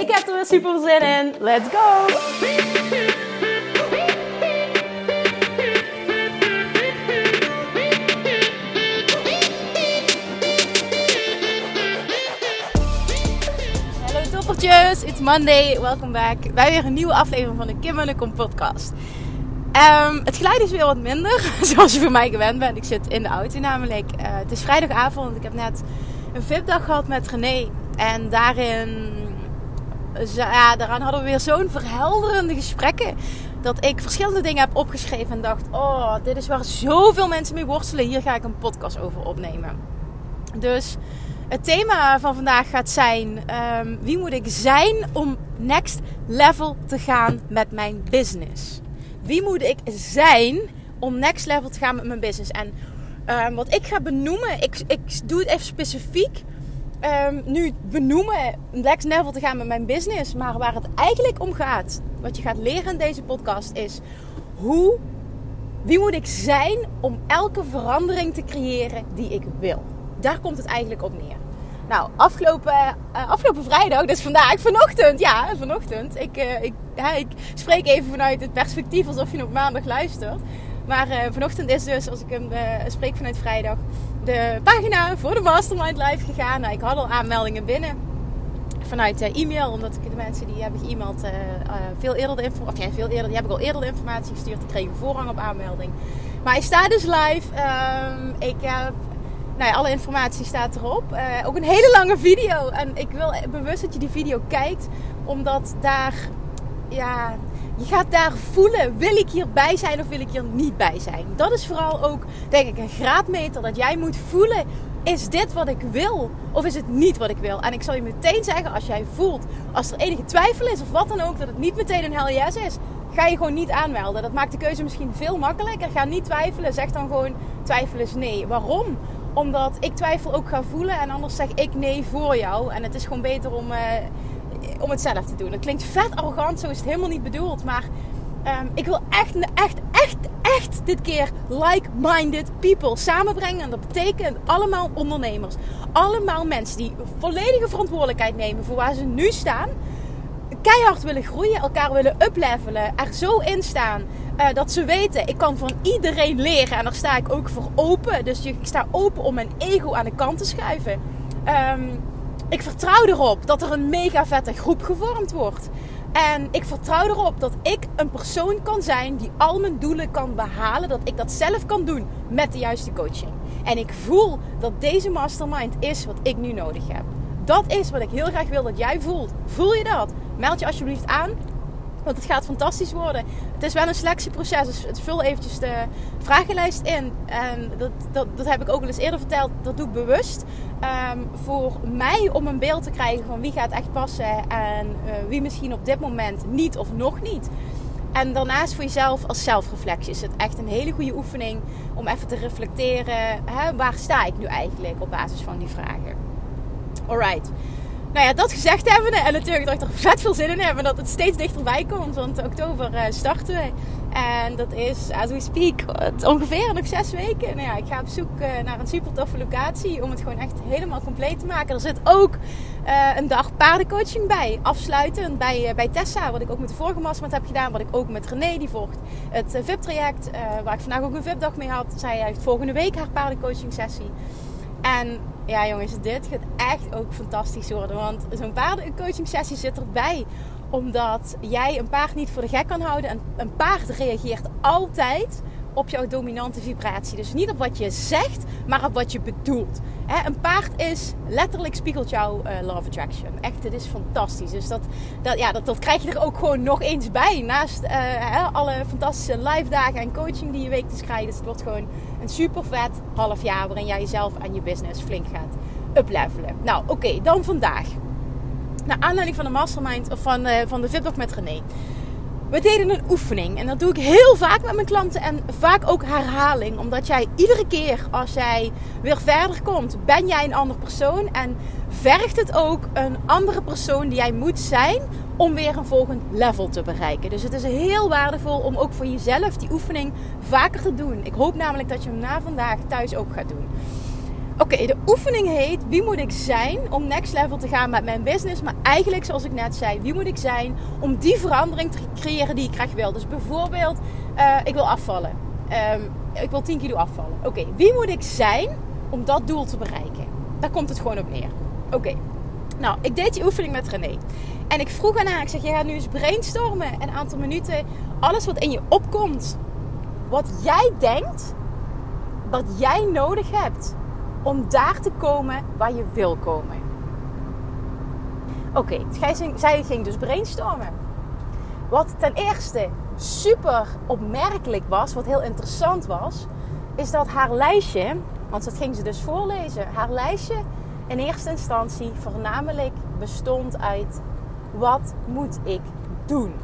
Ik heb er weer super zin in. Let's go! Hallo toppertjes, it's Monday. Welkom back bij weer een nieuwe aflevering van de Kim en de Kom podcast. Um, het geluid is weer wat minder, zoals je voor mij gewend bent. Ik zit in de auto namelijk. Uh, het is vrijdagavond. Ik heb net een VIP-dag gehad met René. En daarin, ja, daaraan hadden we weer zo'n verhelderende gesprekken. Dat ik verschillende dingen heb opgeschreven en dacht: Oh, dit is waar zoveel mensen mee worstelen. Hier ga ik een podcast over opnemen. Dus het thema van vandaag gaat zijn: um, wie moet ik zijn om next level te gaan met mijn business? Wie moet ik zijn om next level te gaan met mijn business? En um, wat ik ga benoemen, ik, ik doe het even specifiek. Um, nu benoemen next level te gaan met mijn business. Maar waar het eigenlijk om gaat, wat je gaat leren in deze podcast, is hoe, wie moet ik zijn om elke verandering te creëren die ik wil. Daar komt het eigenlijk op neer. Nou, afgelopen, uh, afgelopen vrijdag, dus vandaag, vanochtend, ja, vanochtend. Ik, uh, ik, ja, ik spreek even vanuit het perspectief alsof je op maandag luistert. Maar uh, vanochtend is dus, als ik hem spreek vanuit vrijdag, de pagina voor de Mastermind live gegaan. Nou, ik had al aanmeldingen binnen vanuit e-mail, omdat ik de mensen die hebben ge-mailed veel eerder de informatie, of ja, veel eerder, die heb ik al eerder de informatie gestuurd. Die kregen voorrang op aanmelding. Maar hij staat dus live. Ehm, ik heb nou alle informatie staat erop. Ook een hele lange video. En ik wil bewust dat je die video kijkt. Omdat daar, ja, je gaat daar voelen. Wil ik hierbij zijn of wil ik hier niet bij zijn? Dat is vooral ook, denk ik, een graadmeter. Dat jij moet voelen. Is dit wat ik wil? Of is het niet wat ik wil? En ik zal je meteen zeggen, als jij voelt, als er enige twijfel is of wat dan ook, dat het niet meteen een hell yes is, ga je gewoon niet aanmelden. Dat maakt de keuze misschien veel makkelijker. Ga niet twijfelen. Zeg dan gewoon, twijfel is nee. Waarom? Omdat ik twijfel ook ga voelen en anders zeg ik nee voor jou. En het is gewoon beter om, uh, om het zelf te doen. Dat klinkt vet arrogant, zo is het helemaal niet bedoeld. Maar um, ik wil echt, echt, echt, echt dit keer like-minded people samenbrengen. En dat betekent allemaal ondernemers. Allemaal mensen die volledige verantwoordelijkheid nemen voor waar ze nu staan. Keihard willen groeien, elkaar willen uplevelen, er zo in staan uh, dat ze weten, ik kan van iedereen leren en daar sta ik ook voor open. Dus ik sta open om mijn ego aan de kant te schuiven. Um, ik vertrouw erop dat er een mega vette groep gevormd wordt. En ik vertrouw erop dat ik een persoon kan zijn die al mijn doelen kan behalen. Dat ik dat zelf kan doen met de juiste coaching. En ik voel dat deze mastermind is wat ik nu nodig heb. Dat is wat ik heel graag wil dat jij voelt. Voel je dat? Meld je alsjeblieft aan. Want het gaat fantastisch worden. Het is wel een selectieproces. Dus vul eventjes de vragenlijst in. En dat, dat, dat heb ik ook al eens eerder verteld. Dat doe ik bewust. Um, voor mij om een beeld te krijgen van wie gaat echt passen. En uh, wie misschien op dit moment niet of nog niet. En daarnaast voor jezelf als zelfreflectie is het echt een hele goede oefening. Om even te reflecteren. Hè, waar sta ik nu eigenlijk op basis van die vragen. Alright. Nou ja, dat gezegd hebben. En natuurlijk dat ik er vet veel zin in heb. En dat het steeds dichterbij komt. Want oktober uh, starten we. En dat is, as we speak, ongeveer nog zes weken. Nou ja, ik ga op zoek uh, naar een super toffe locatie. Om het gewoon echt helemaal compleet te maken. Er zit ook uh, een dag paardencoaching bij. Afsluitend bij, bij Tessa. Wat ik ook met de vorige mastermind heb gedaan. Wat ik ook met René, die volgt het VIP-traject. waar ik vandaag ook een VIP-dag mee had. Zij heeft volgende week haar paardencoaching sessie. En ja, jongens, dit gaat echt ook fantastisch worden. Want zo'n paardencoaching sessie zit erbij. Omdat jij een paard niet voor de gek kan houden. En een paard reageert altijd op jouw dominante vibratie. Dus niet op wat je zegt, maar op wat je bedoelt. een paard is letterlijk spiegelt jouw uh, love attraction. Echt, het is fantastisch. Dus dat, dat, ja, dat, dat krijg je er ook gewoon nog eens bij. Naast uh, alle fantastische live dagen en coaching die je wekelijks krijgt. Dus het wordt gewoon een super vet half jaar waarin jij jezelf en je business flink gaat uplevelen. Nou, oké, dan vandaag. Naar aanleiding van de mastermind of van, uh, van de VIP met René. We deden een oefening en dat doe ik heel vaak met mijn klanten en vaak ook herhaling. Omdat jij iedere keer als jij weer verder komt, ben jij een ander persoon en vergt het ook een andere persoon die jij moet zijn om weer een volgend level te bereiken. Dus het is heel waardevol om ook voor jezelf die oefening vaker te doen. Ik hoop namelijk dat je hem na vandaag thuis ook gaat doen. Oké, de oefening heet Wie moet ik zijn om next level te gaan met mijn business? Maar eigenlijk, zoals ik net zei, wie moet ik zijn om die verandering te creëren die ik graag wil? Dus bijvoorbeeld, uh, ik wil afvallen. Um, ik wil 10 kilo afvallen. Oké, wie moet ik zijn om dat doel te bereiken? Daar komt het gewoon op neer. Oké, nou, ik deed die oefening met René. En ik vroeg aan haar, ik zeg, je gaat nu eens brainstormen. Een aantal minuten, alles wat in je opkomt. Wat jij denkt, wat jij nodig hebt om daar te komen waar je wil komen. Oké, zij ging dus brainstormen. Wat ten eerste super opmerkelijk was, wat heel interessant was, is dat haar lijstje, want dat ging ze dus voorlezen, haar lijstje in eerste instantie voornamelijk bestond uit wat moet ik doen?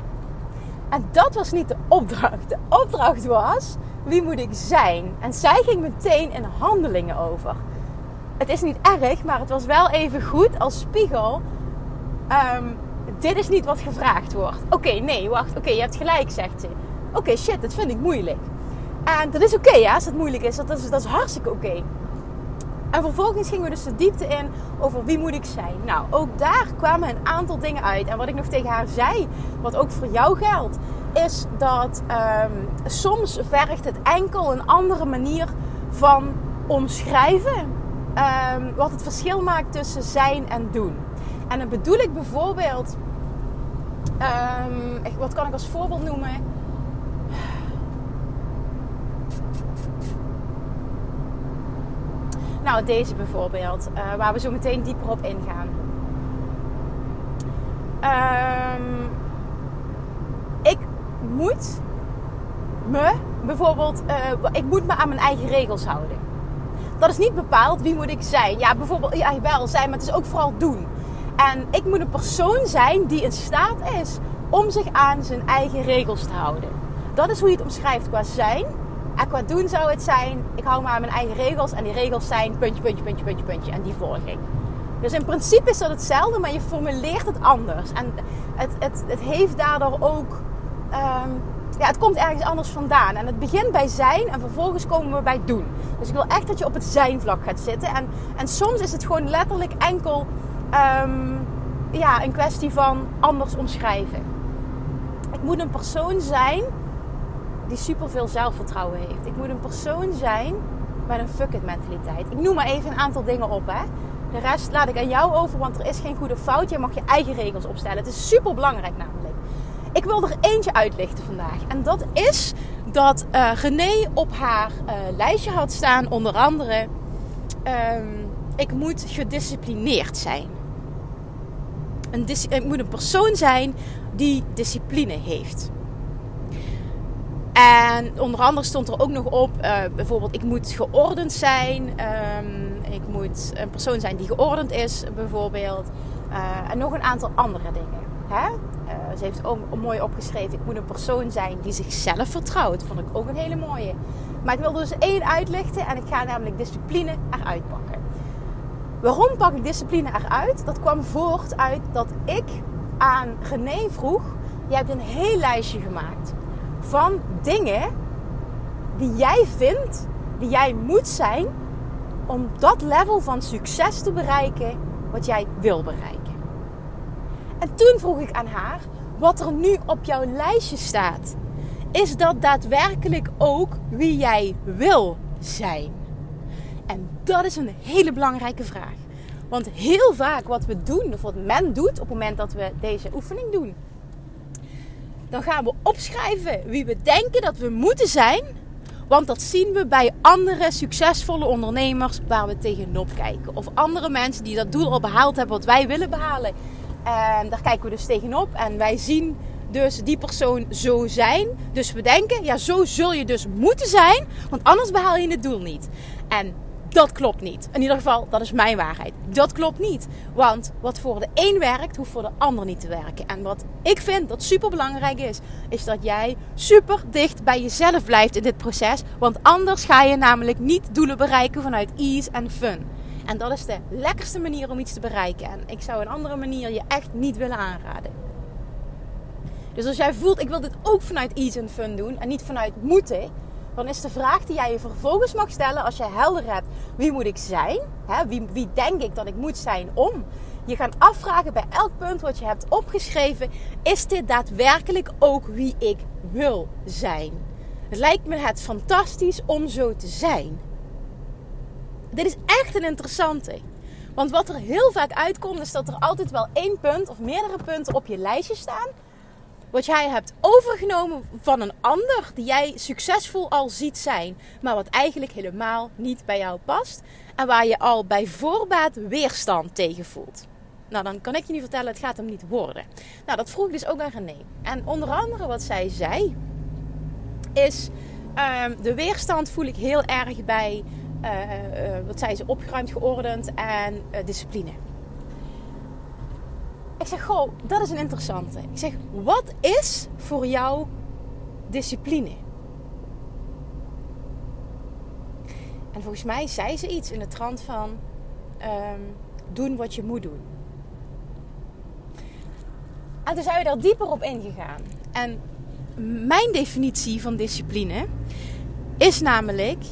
En dat was niet de opdracht. De opdracht was wie moet ik zijn? En zij ging meteen in handelingen over het is niet erg, maar het was wel even goed als spiegel. Ehm, dit is niet wat gevraagd wordt. Oké, nee, wacht. Oké, je hebt gelijk, zegt ze. Oké, shit, dat vind ik moeilijk. En dat is oké, ja, als het moeilijk is. Dat is, dat is hartstikke oké. En vervolgens gingen we dus de diepte in over wie moet ik zijn. Nou, ook daar kwamen een aantal dingen uit. En wat ik nog tegen haar zei, wat ook voor jou geldt, is dat um, soms vergt het enkel een andere manier van omschrijven um, wat het verschil maakt tussen zijn en doen. En dan bedoel ik bijvoorbeeld, um, wat kan ik als voorbeeld noemen? Nou, deze bijvoorbeeld, uh, waar we zo meteen dieper op ingaan. Um, ik moet me bijvoorbeeld, uh, ik moet me aan mijn eigen regels houden dat is niet bepaald wie moet ik zijn. Ja, bijvoorbeeld, ja, wel zijn, maar het is ook vooral doen. En ik moet een persoon zijn die in staat is om zich aan zijn eigen regels te houden. Dat is hoe je het omschrijft qua zijn. En qua doen zou het zijn, ik hou me aan mijn eigen regels. En die regels zijn puntje, puntje, puntje, puntje, puntje. En die volg ik. Dus in principe is dat hetzelfde, maar je formuleert het anders. En het, het, het heeft daardoor ook... Um, ja, het komt ergens anders vandaan. En het begint bij zijn en vervolgens komen we bij doen. Dus ik wil echt dat je op het zijn vlak gaat zitten. En, en soms is het gewoon letterlijk enkel um, ja, een kwestie van anders omschrijven. Ik moet een persoon zijn die superveel zelfvertrouwen heeft. Ik moet een persoon zijn met een fuck it mentaliteit. Ik noem maar even een aantal dingen op. Hè. De rest laat ik aan jou over, want er is geen goede fout. Je mag je eigen regels opstellen. Het is super belangrijk namelijk. Ik wil er eentje uitlichten vandaag. En dat is dat uh, René op haar uh, lijstje had staan, onder andere: um, Ik moet gedisciplineerd zijn. Een ik moet een persoon zijn die discipline heeft. En onder andere stond er ook nog op, uh, bijvoorbeeld, ik moet geordend zijn. Um, ik moet een persoon zijn die geordend is, bijvoorbeeld. en nog een aantal andere dingen. Hè? Uh, ze heeft ook mooi opgeschreven. Ik moet een persoon zijn die zichzelf vertrouwt. Vond ik ook een hele mooie. Maar ik wil dus één uitlichten. En ik ga namelijk discipline eruit pakken. Waarom pak ik discipline eruit? Dat kwam voort uit dat ik aan René vroeg. Je hebt een heel lijstje gemaakt. Van dingen die jij vindt. Die jij moet zijn. Om dat level van succes te bereiken. Wat jij wil bereiken. En toen vroeg ik aan haar, wat er nu op jouw lijstje staat, is dat daadwerkelijk ook wie jij wil zijn? En dat is een hele belangrijke vraag. Want heel vaak wat we doen, of wat men doet op het moment dat we deze oefening doen, dan gaan we opschrijven wie we denken dat we moeten zijn. Want dat zien we bij andere succesvolle ondernemers waar we tegenop kijken. Of andere mensen die dat doel al behaald hebben wat wij willen behalen. En daar kijken we dus tegenop. En wij zien dus die persoon zo zijn. Dus we denken, ja, zo zul je dus moeten zijn. Want anders behaal je het doel niet. En Dat klopt niet. In ieder geval, dat is mijn waarheid. Dat klopt niet. Want wat voor de een werkt, hoeft voor de ander niet te werken. En wat ik vind dat super belangrijk is, is dat jij super dicht bij jezelf blijft in dit proces. Want anders ga je namelijk niet doelen bereiken vanuit ease en fun. En dat is de lekkerste manier om iets te bereiken. En ik zou een andere manier je echt niet willen aanraden. Dus als jij voelt, ik wil dit ook vanuit ease en fun doen en niet vanuit moeten, dan is de vraag die jij je vervolgens mag stellen als je helder hebt wie moet ik zijn, hè, wie, wie denk ik dat ik moet zijn om. Je gaat afvragen bij elk punt wat je hebt opgeschreven, is dit daadwerkelijk ook wie ik wil zijn? Het lijkt me het fantastisch om zo te zijn. Dit is echt een interessante. Want wat er heel vaak uitkomt, is dat er altijd wel één punt of meerdere punten op je lijstje staan wat jij hebt overgenomen van een ander die jij succesvol al ziet zijn, maar wat eigenlijk helemaal niet bij jou past en waar je al bij voorbaat weerstand tegen voelt. Nou, dan kan ik je niet vertellen, het gaat hem niet worden. Nou, dat vroeg ik dus ook aan René. En onder andere wat zij zei, is uh, de weerstand voel ik heel erg bij, wat zei ze, opgeruimd, geordend en discipline. Ik zeg, goh, dat is een interessante. Ik zeg, wat is voor jou discipline? En volgens mij zei ze iets in de trant van um, doen wat je moet doen. En toen zijn we daar dieper op ingegaan. En mijn definitie van discipline is namelijk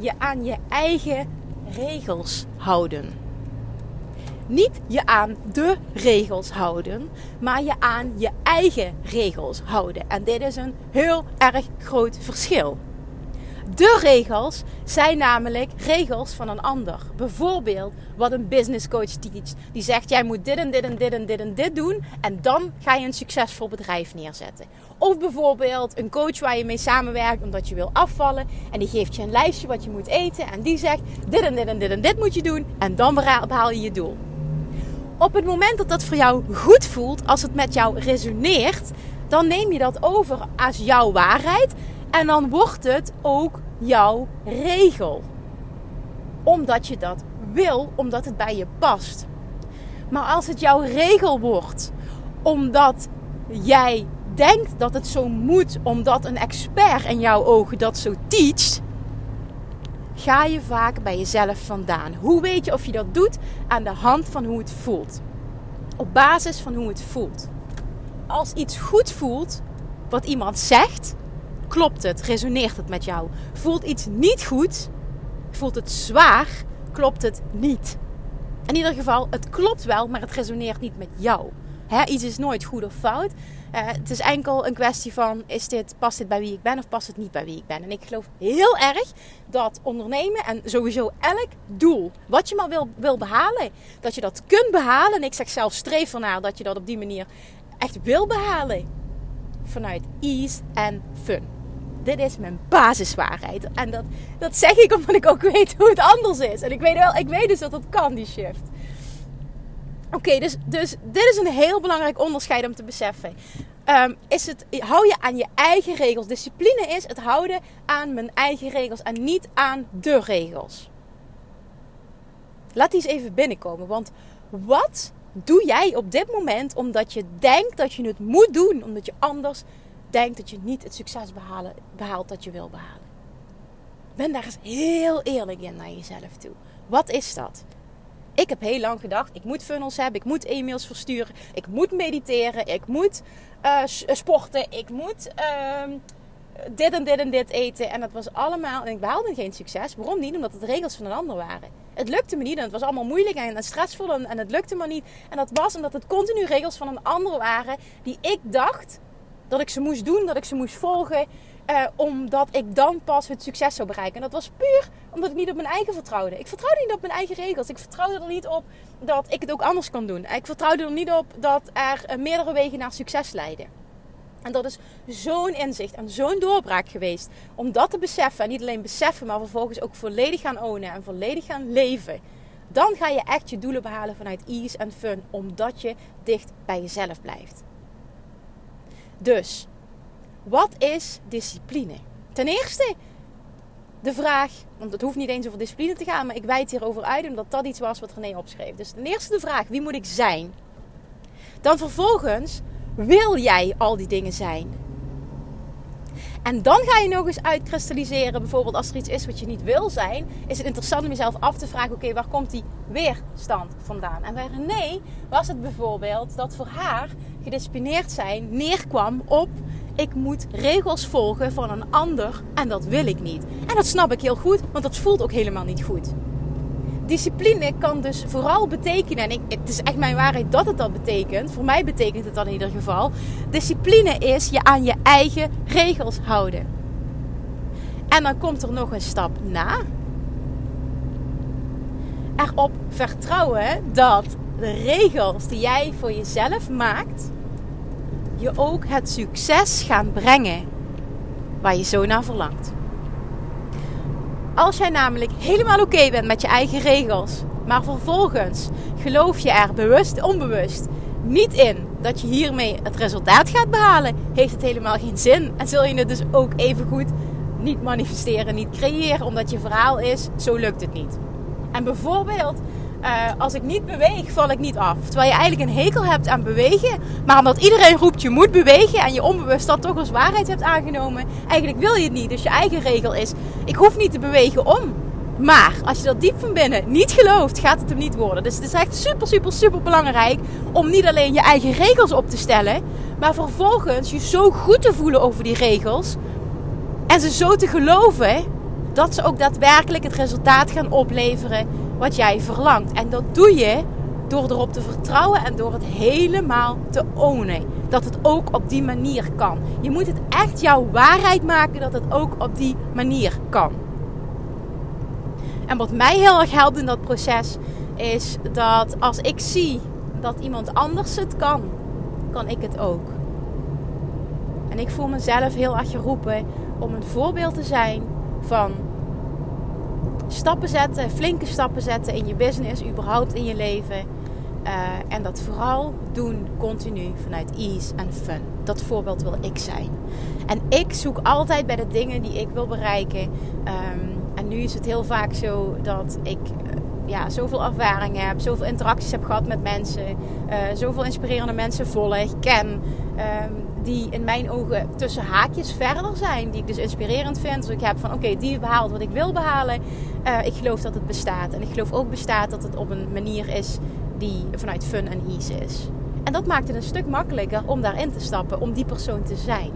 je aan je eigen regels houden niet je aan de regels houden, maar je aan je eigen regels houden. En dit is een heel erg groot verschil. De regels zijn namelijk regels van een ander. Bijvoorbeeld wat een business coach teacht. Die zegt jij moet dit en dit en dit en dit en dit doen. En dan ga je een succesvol bedrijf neerzetten. Of bijvoorbeeld een coach waar je mee samenwerkt omdat je wil afvallen. En die geeft je een lijstje wat je moet eten. En die zegt dit en dit en dit en dit moet je doen. En dan behaal je je doel. Op het moment dat dat voor jou goed voelt, als het met jou resoneert, dan neem je dat over als jouw waarheid en dan wordt het ook jouw regel. Omdat je dat wil, omdat het bij je past. Maar als het jouw regel wordt, omdat jij denkt dat het zo moet, omdat een expert in jouw ogen dat zo teacht, ga je vaak bij jezelf vandaan. Hoe weet je of je dat doet? Aan de hand van hoe het voelt. Op basis van hoe het voelt. Als iets goed voelt, wat iemand zegt, klopt het, resoneert het met jou. Voelt iets niet goed, voelt het zwaar, klopt het niet. In ieder geval, het klopt wel, maar het resoneert niet met jou. iets is nooit goed of fout. Uh, het is enkel een kwestie van: is dit, past dit bij wie ik ben of past het niet bij wie ik ben? En ik geloof heel erg dat ondernemen en sowieso elk doel wat je maar wil, wil behalen, dat je dat kunt behalen. En ik zeg zelf streef ernaar dat je dat op die manier echt wil behalen. Vanuit ease en fun. Dit is mijn basiswaarheid. En dat, dat zeg ik omdat ik ook weet hoe het anders is. En ik weet, wel, ik weet dus dat het kan, die shift. Oké, dus, dus dit is een heel belangrijk onderscheid om te beseffen. Um, is het, hou je aan je eigen regels. Discipline is het houden aan mijn eigen regels en niet aan de regels. Laat die eens even binnenkomen. Want wat doe jij op dit moment omdat je denkt dat je het moet doen? Omdat je anders denkt dat je niet het succes behalen, behaalt dat je wil behalen. Ben daar eens heel eerlijk in naar jezelf toe. Wat is dat? Ik heb heel lang gedacht, ik moet funnels hebben, ik moet e-mails versturen, ik moet mediteren, ik moet uh, sporten, ik moet uh, dit en dit en dit eten. En dat was allemaal, en ik behaalde geen succes. Waarom niet? Omdat het regels van een ander waren. Het lukte me niet en het was allemaal moeilijk en, stressvol en, en het lukte me niet. En dat was omdat het continu regels van een ander waren die ik dacht dat ik ze moest doen, dat ik ze moest volgen. Uh, omdat ik dan pas het succes zou bereiken. En dat was puur omdat ik niet op mijn eigen vertrouwde. Ik vertrouwde niet op mijn eigen regels. Ik vertrouwde er niet op dat ik het ook anders kan doen. Ik vertrouwde er niet op dat er uh, meerdere wegen naar succes leiden. En dat is zo'n inzicht en zo'n doorbraak geweest. Om dat te beseffen. En niet alleen beseffen, maar vervolgens ook volledig gaan ownen. En volledig gaan leven. Dan ga je echt je doelen behalen vanuit ease en fun. Omdat je dicht bij jezelf blijft. Dus wat is discipline? Ten eerste, de vraag, want het hoeft niet eens over discipline te gaan, maar ik wijd hierover uit omdat dat iets was wat René opschreef. Dus ten eerste de vraag, wie moet ik zijn? Dan vervolgens, wil jij al die dingen zijn? En dan ga je nog eens uitkristalliseren, bijvoorbeeld als er iets is wat je niet wil zijn, is het interessant om jezelf af te vragen: oké, waar komt die weerstand vandaan? En bij René was het bijvoorbeeld dat voor haar gedisciplineerd zijn neerkwam op ik moet regels volgen van een ander en dat wil ik niet. En dat snap ik heel goed, want dat voelt ook helemaal niet goed. Discipline kan dus vooral betekenen, en ik, het is echt mijn waarheid dat het dat betekent. Voor mij betekent het dan in ieder geval. Discipline is je aan je eigen regels houden. En dan komt er nog een stap na. Erop vertrouwen dat de regels die jij voor jezelf maakt, je ook het succes gaan brengen waar je zo naar verlangt. Als jij namelijk helemaal oké bent met je eigen regels, maar vervolgens geloof je er bewust, onbewust niet in dat je hiermee het resultaat gaat behalen, heeft het helemaal geen zin. En zul je het dus ook even goed niet manifesteren, niet creëren, omdat je verhaal is: zo lukt het niet. En bijvoorbeeld uh, als ik niet beweeg, val ik niet af. Terwijl je eigenlijk een hekel hebt aan bewegen. Maar omdat iedereen roept je moet bewegen en je onbewust dat toch als waarheid hebt aangenomen. Eigenlijk wil je het niet. Dus je eigen regel is, ik hoef niet te bewegen om. Maar als je dat diep van binnen niet gelooft, gaat het hem niet worden. Dus het is echt super, super, super belangrijk om niet alleen je eigen regels op te stellen. Maar vervolgens je zo goed te voelen over die regels. En ze zo te geloven dat ze ook daadwerkelijk het resultaat gaan opleveren wat jij verlangt. En dat doe je door erop te vertrouwen en door het helemaal te ownen. Dat het ook op die manier kan. Je moet het echt jouw waarheid maken dat het ook op die manier kan. En wat mij heel erg helpt in dat proces is dat als ik zie dat iemand anders het kan, kan ik het ook. En ik voel mezelf heel erg geroepen om een voorbeeld te zijn van stappen zetten, flinke stappen zetten in je business, überhaupt in je leven. Uh, en dat vooral doen continu vanuit ease en fun. Dat voorbeeld wil ik zijn. En ik zoek altijd bij de dingen die ik wil bereiken. Um, en nu is het heel vaak zo dat ik uh, ja, zoveel ervaring heb, zoveel interacties heb gehad met mensen, uh, zoveel inspirerende mensen volg, ken. Um, die in mijn ogen tussen haakjes verder zijn. Die ik dus inspirerend vind. Dus ik heb van oké, die behaalt wat ik wil behalen. Uh, ik geloof dat het bestaat. En ik geloof ook bestaat dat het op een manier is die vanuit fun en ease is. En dat maakt het een stuk makkelijker om daarin te stappen, om die persoon te zijn.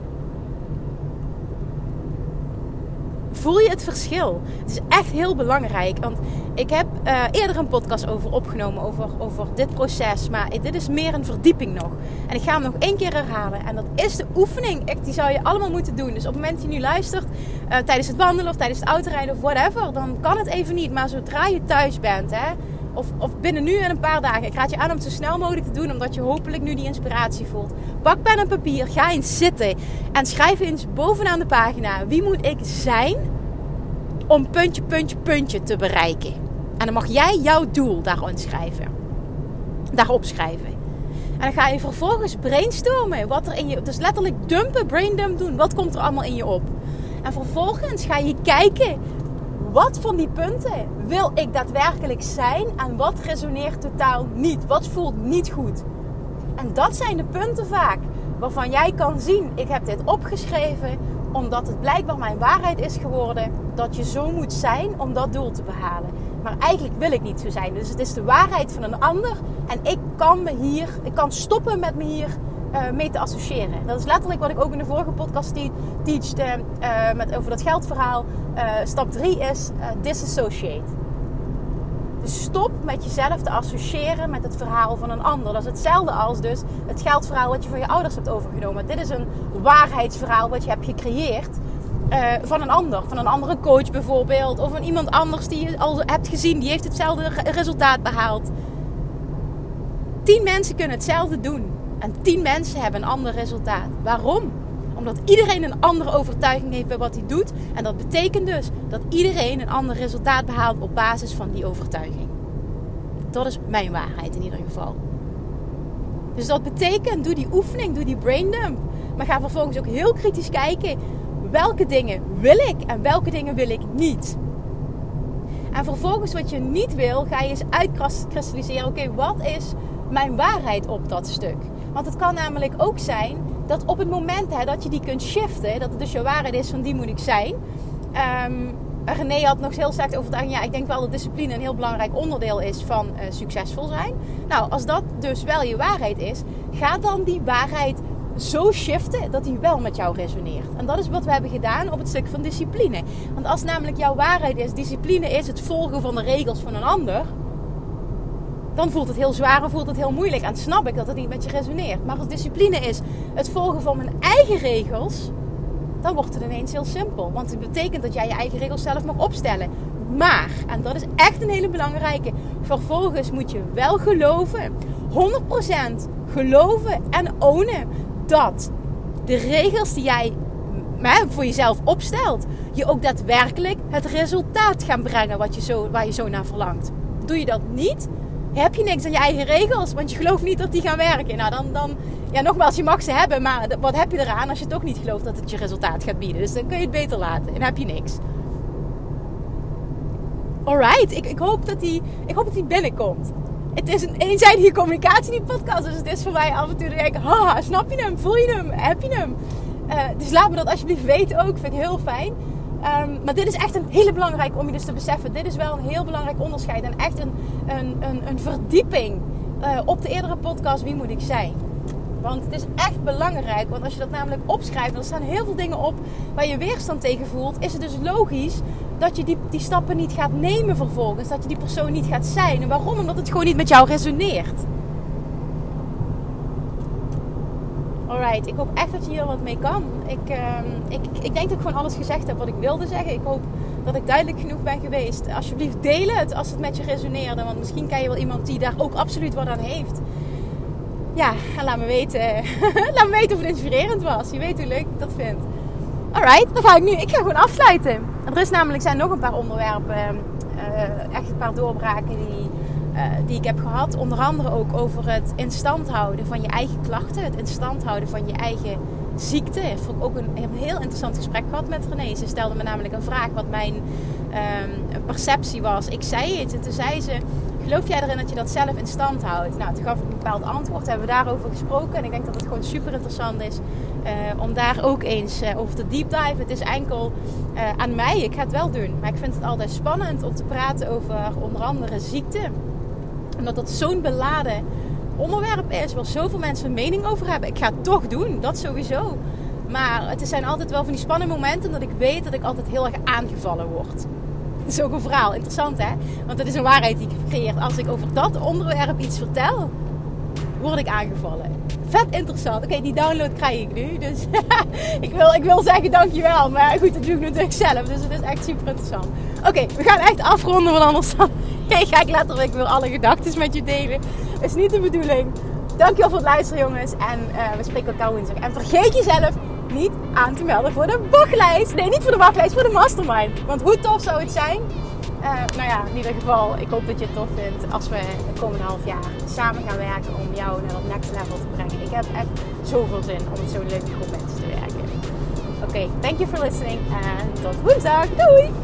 voel je het verschil. Het is echt heel belangrijk. Want ik heb uh, eerder een podcast over opgenomen, over, over dit proces. Maar dit is meer een verdieping nog. En ik ga hem nog één keer herhalen. En dat is de oefening. Echt, die zou je allemaal moeten doen. Dus op het moment dat je nu luistert, uh, tijdens het wandelen of tijdens het autorijden of whatever, dan kan het even niet. Maar zodra je thuis bent, hè, of, of binnen nu en een paar dagen. Ik raad je aan om het zo snel mogelijk te doen, omdat je hopelijk nu die inspiratie voelt. Pak pen en papier, ga eens zitten en schrijf eens bovenaan de pagina: wie moet ik zijn om puntje, puntje, puntje te bereiken? En dan mag jij jouw doel daarop schrijven. Daarop schrijven. En dan ga je vervolgens brainstormen. Wat er in je, dus letterlijk dumpen, braindump doen. Wat komt er allemaal in je op? En vervolgens ga je kijken wat van die punten wil ik daadwerkelijk zijn en wat resoneert totaal niet? Wat voelt niet goed? En dat zijn de punten vaak waarvan jij kan zien: ik heb dit opgeschreven omdat het blijkbaar mijn waarheid is geworden dat je zo moet zijn om dat doel te behalen. Maar eigenlijk wil ik niet zo zijn. Dus het is de waarheid van een ander en ik kan me hier, ik kan stoppen met me hier mee te associëren. Dat is letterlijk wat ik ook in de vorige podcast teachte uh, met, over dat geldverhaal. Uh, stap 3 is disassociate. Dus stop met jezelf te associëren met het verhaal van een ander. Dat is hetzelfde als dus het geldverhaal wat je van je ouders hebt overgenomen. Dit is een waarheidsverhaal wat je hebt gecreëerd. van een ander, van een andere coach bijvoorbeeld, of van iemand anders die je al hebt gezien, die heeft hetzelfde resultaat behaald. Tien mensen kunnen hetzelfde doen. En tien mensen hebben een ander resultaat. Waarom? Omdat iedereen een andere overtuiging heeft bij wat hij doet. En dat betekent dus dat iedereen een ander resultaat behaalt op basis van die overtuiging. Dat is mijn waarheid in ieder geval. Dus dat betekent, doe die oefening, doe die braindump. Maar ga vervolgens ook heel kritisch kijken. welke dingen wil ik en welke dingen wil ik niet. En vervolgens wat je niet wil, ga je eens uitkristalliseren. Oké, wat is mijn waarheid op dat stuk? Want het kan namelijk ook zijn dat op het moment hè, dat je die kunt shiften, dat het dus je waarheid is van die moet ik zijn. Um, René had nog heel sterk overtuigd. Ja, ik denk wel dat discipline een heel belangrijk onderdeel is van uh, succesvol zijn. Nou, als dat dus wel je waarheid is, ga dan die waarheid zo shiften dat die wel met jou resoneert. En dat is wat we hebben gedaan op het stuk van discipline. Want als namelijk jouw waarheid is, discipline is het volgen van de regels van een ander, dan voelt het heel zwaar en voelt het heel moeilijk. En snap ik dat het niet met je resoneert. Maar als discipline is het volgen van mijn eigen regels, dan wordt het ineens heel simpel. Want het betekent dat jij je eigen regels zelf mag opstellen. Maar, en dat is echt een hele belangrijke, vervolgens moet je wel geloven, 100% geloven en ownen dat de regels die jij voor jezelf opstelt, je ook daadwerkelijk het resultaat gaan brengen wat je zo, waar je zo naar verlangt. Doe je dat niet, heb je niks aan je eigen regels, want je gelooft niet dat die gaan werken. Nou, dan, dan ja, nogmaals, je mag ze hebben, maar wat heb je eraan als je toch niet gelooft dat het je resultaat gaat bieden? Dus dan kun je het beter laten en heb je niks. Alright, ik, ik, hoop dat die, ik hoop dat die binnenkomt. Het is een eenzijdige communicatie, die podcast. Dus het is voor mij af en toe dat ik ha, snap je hem? Voel je hem? Heb je hem? Uh, dus laat me dat alsjeblieft weten ook. Vind ik heel fijn. Um, maar dit is echt een hele belangrijke om je dus te beseffen. Dit is wel een heel belangrijk onderscheid. En echt een, een, een, een verdieping uh, op de eerdere podcast Wie moet ik zijn? Want het is echt belangrijk. Want als je dat namelijk opschrijft, dan staan heel veel dingen op waar je weerstand tegen voelt. Is het dus logisch dat je die, die stappen niet gaat nemen vervolgens. Dat je die persoon niet gaat zijn. En waarom? Omdat het gewoon niet met jou resoneert. Alright, ik hoop echt dat je hier wat mee kan. Ik, uh, ik, ik denk dat ik gewoon alles gezegd heb wat ik wilde zeggen. Ik hoop dat ik duidelijk genoeg ben geweest. Alsjeblieft, deel het als het met je resoneerde. Want misschien ken je wel iemand die daar ook absoluut wat aan heeft. Ja, laat me weten, laat me weten of het inspirerend was. Je weet hoe leuk ik dat vind. Alright, dan ga ik nu. Ik ga gewoon afsluiten. Er is namelijk zijn nog een paar onderwerpen, uh, echt een paar doorbraken die, die ik heb gehad. Onder andere ook over het instand houden van je eigen klachten, het instand houden van je eigen ziekte. Ik heb ook een, een heel interessant gesprek gehad met René. Ze stelde me namelijk een vraag wat mijn um, perceptie was. Ik zei het en toen zei ze Geloof jij erin dat je dat zelf in stand houdt? Nou, toen gaf ik een bepaald antwoord. Hebben we daarover gesproken. En ik denk dat het gewoon super interessant is uh, om daar ook eens uh, over te deep dive. Het is enkel uh, aan mij. Ik ga het wel doen. Maar ik vind het altijd spannend om te praten over onder andere ziekte. Omdat dat zo'n beladen onderwerp is waar zoveel mensen een mening over hebben. Ik ga het toch doen. Dat sowieso. Maar het zijn altijd wel van die spannende momenten dat ik weet dat ik altijd heel erg aangevallen word. Dat is ook een verhaal. Interessant hè? Want het is een waarheid die ik creëer. Als ik over dat onderwerp iets vertel, word ik aangevallen. Vet interessant. Oké, die download krijg ik nu. Dus ik, wil, ik wil zeggen dankjewel. Maar goed, dat doe ik natuurlijk zelf. Dus het is echt super interessant. Oké, we gaan echt afronden. Want anders dan ga ik letterlijk weer alle gedachten met je delen. Is niet de bedoeling. Dankjewel voor het luisteren jongens. En uh, we spreken elkaar woensdag. En vergeet jezelf niet aan te melden voor de wachtlijst. Nee, niet voor de wachtlijst, voor de mastermind. Want hoe tof zou het zijn? Uh, nou ja, in ieder geval, ik hoop dat je het tof vindt als we de komende half jaar samen gaan werken om jou naar dat next level te brengen. Ik heb echt zoveel zin om met zo'n leuke groep mensen te werken. Oké, thank you for listening en tot woensdag. Doei!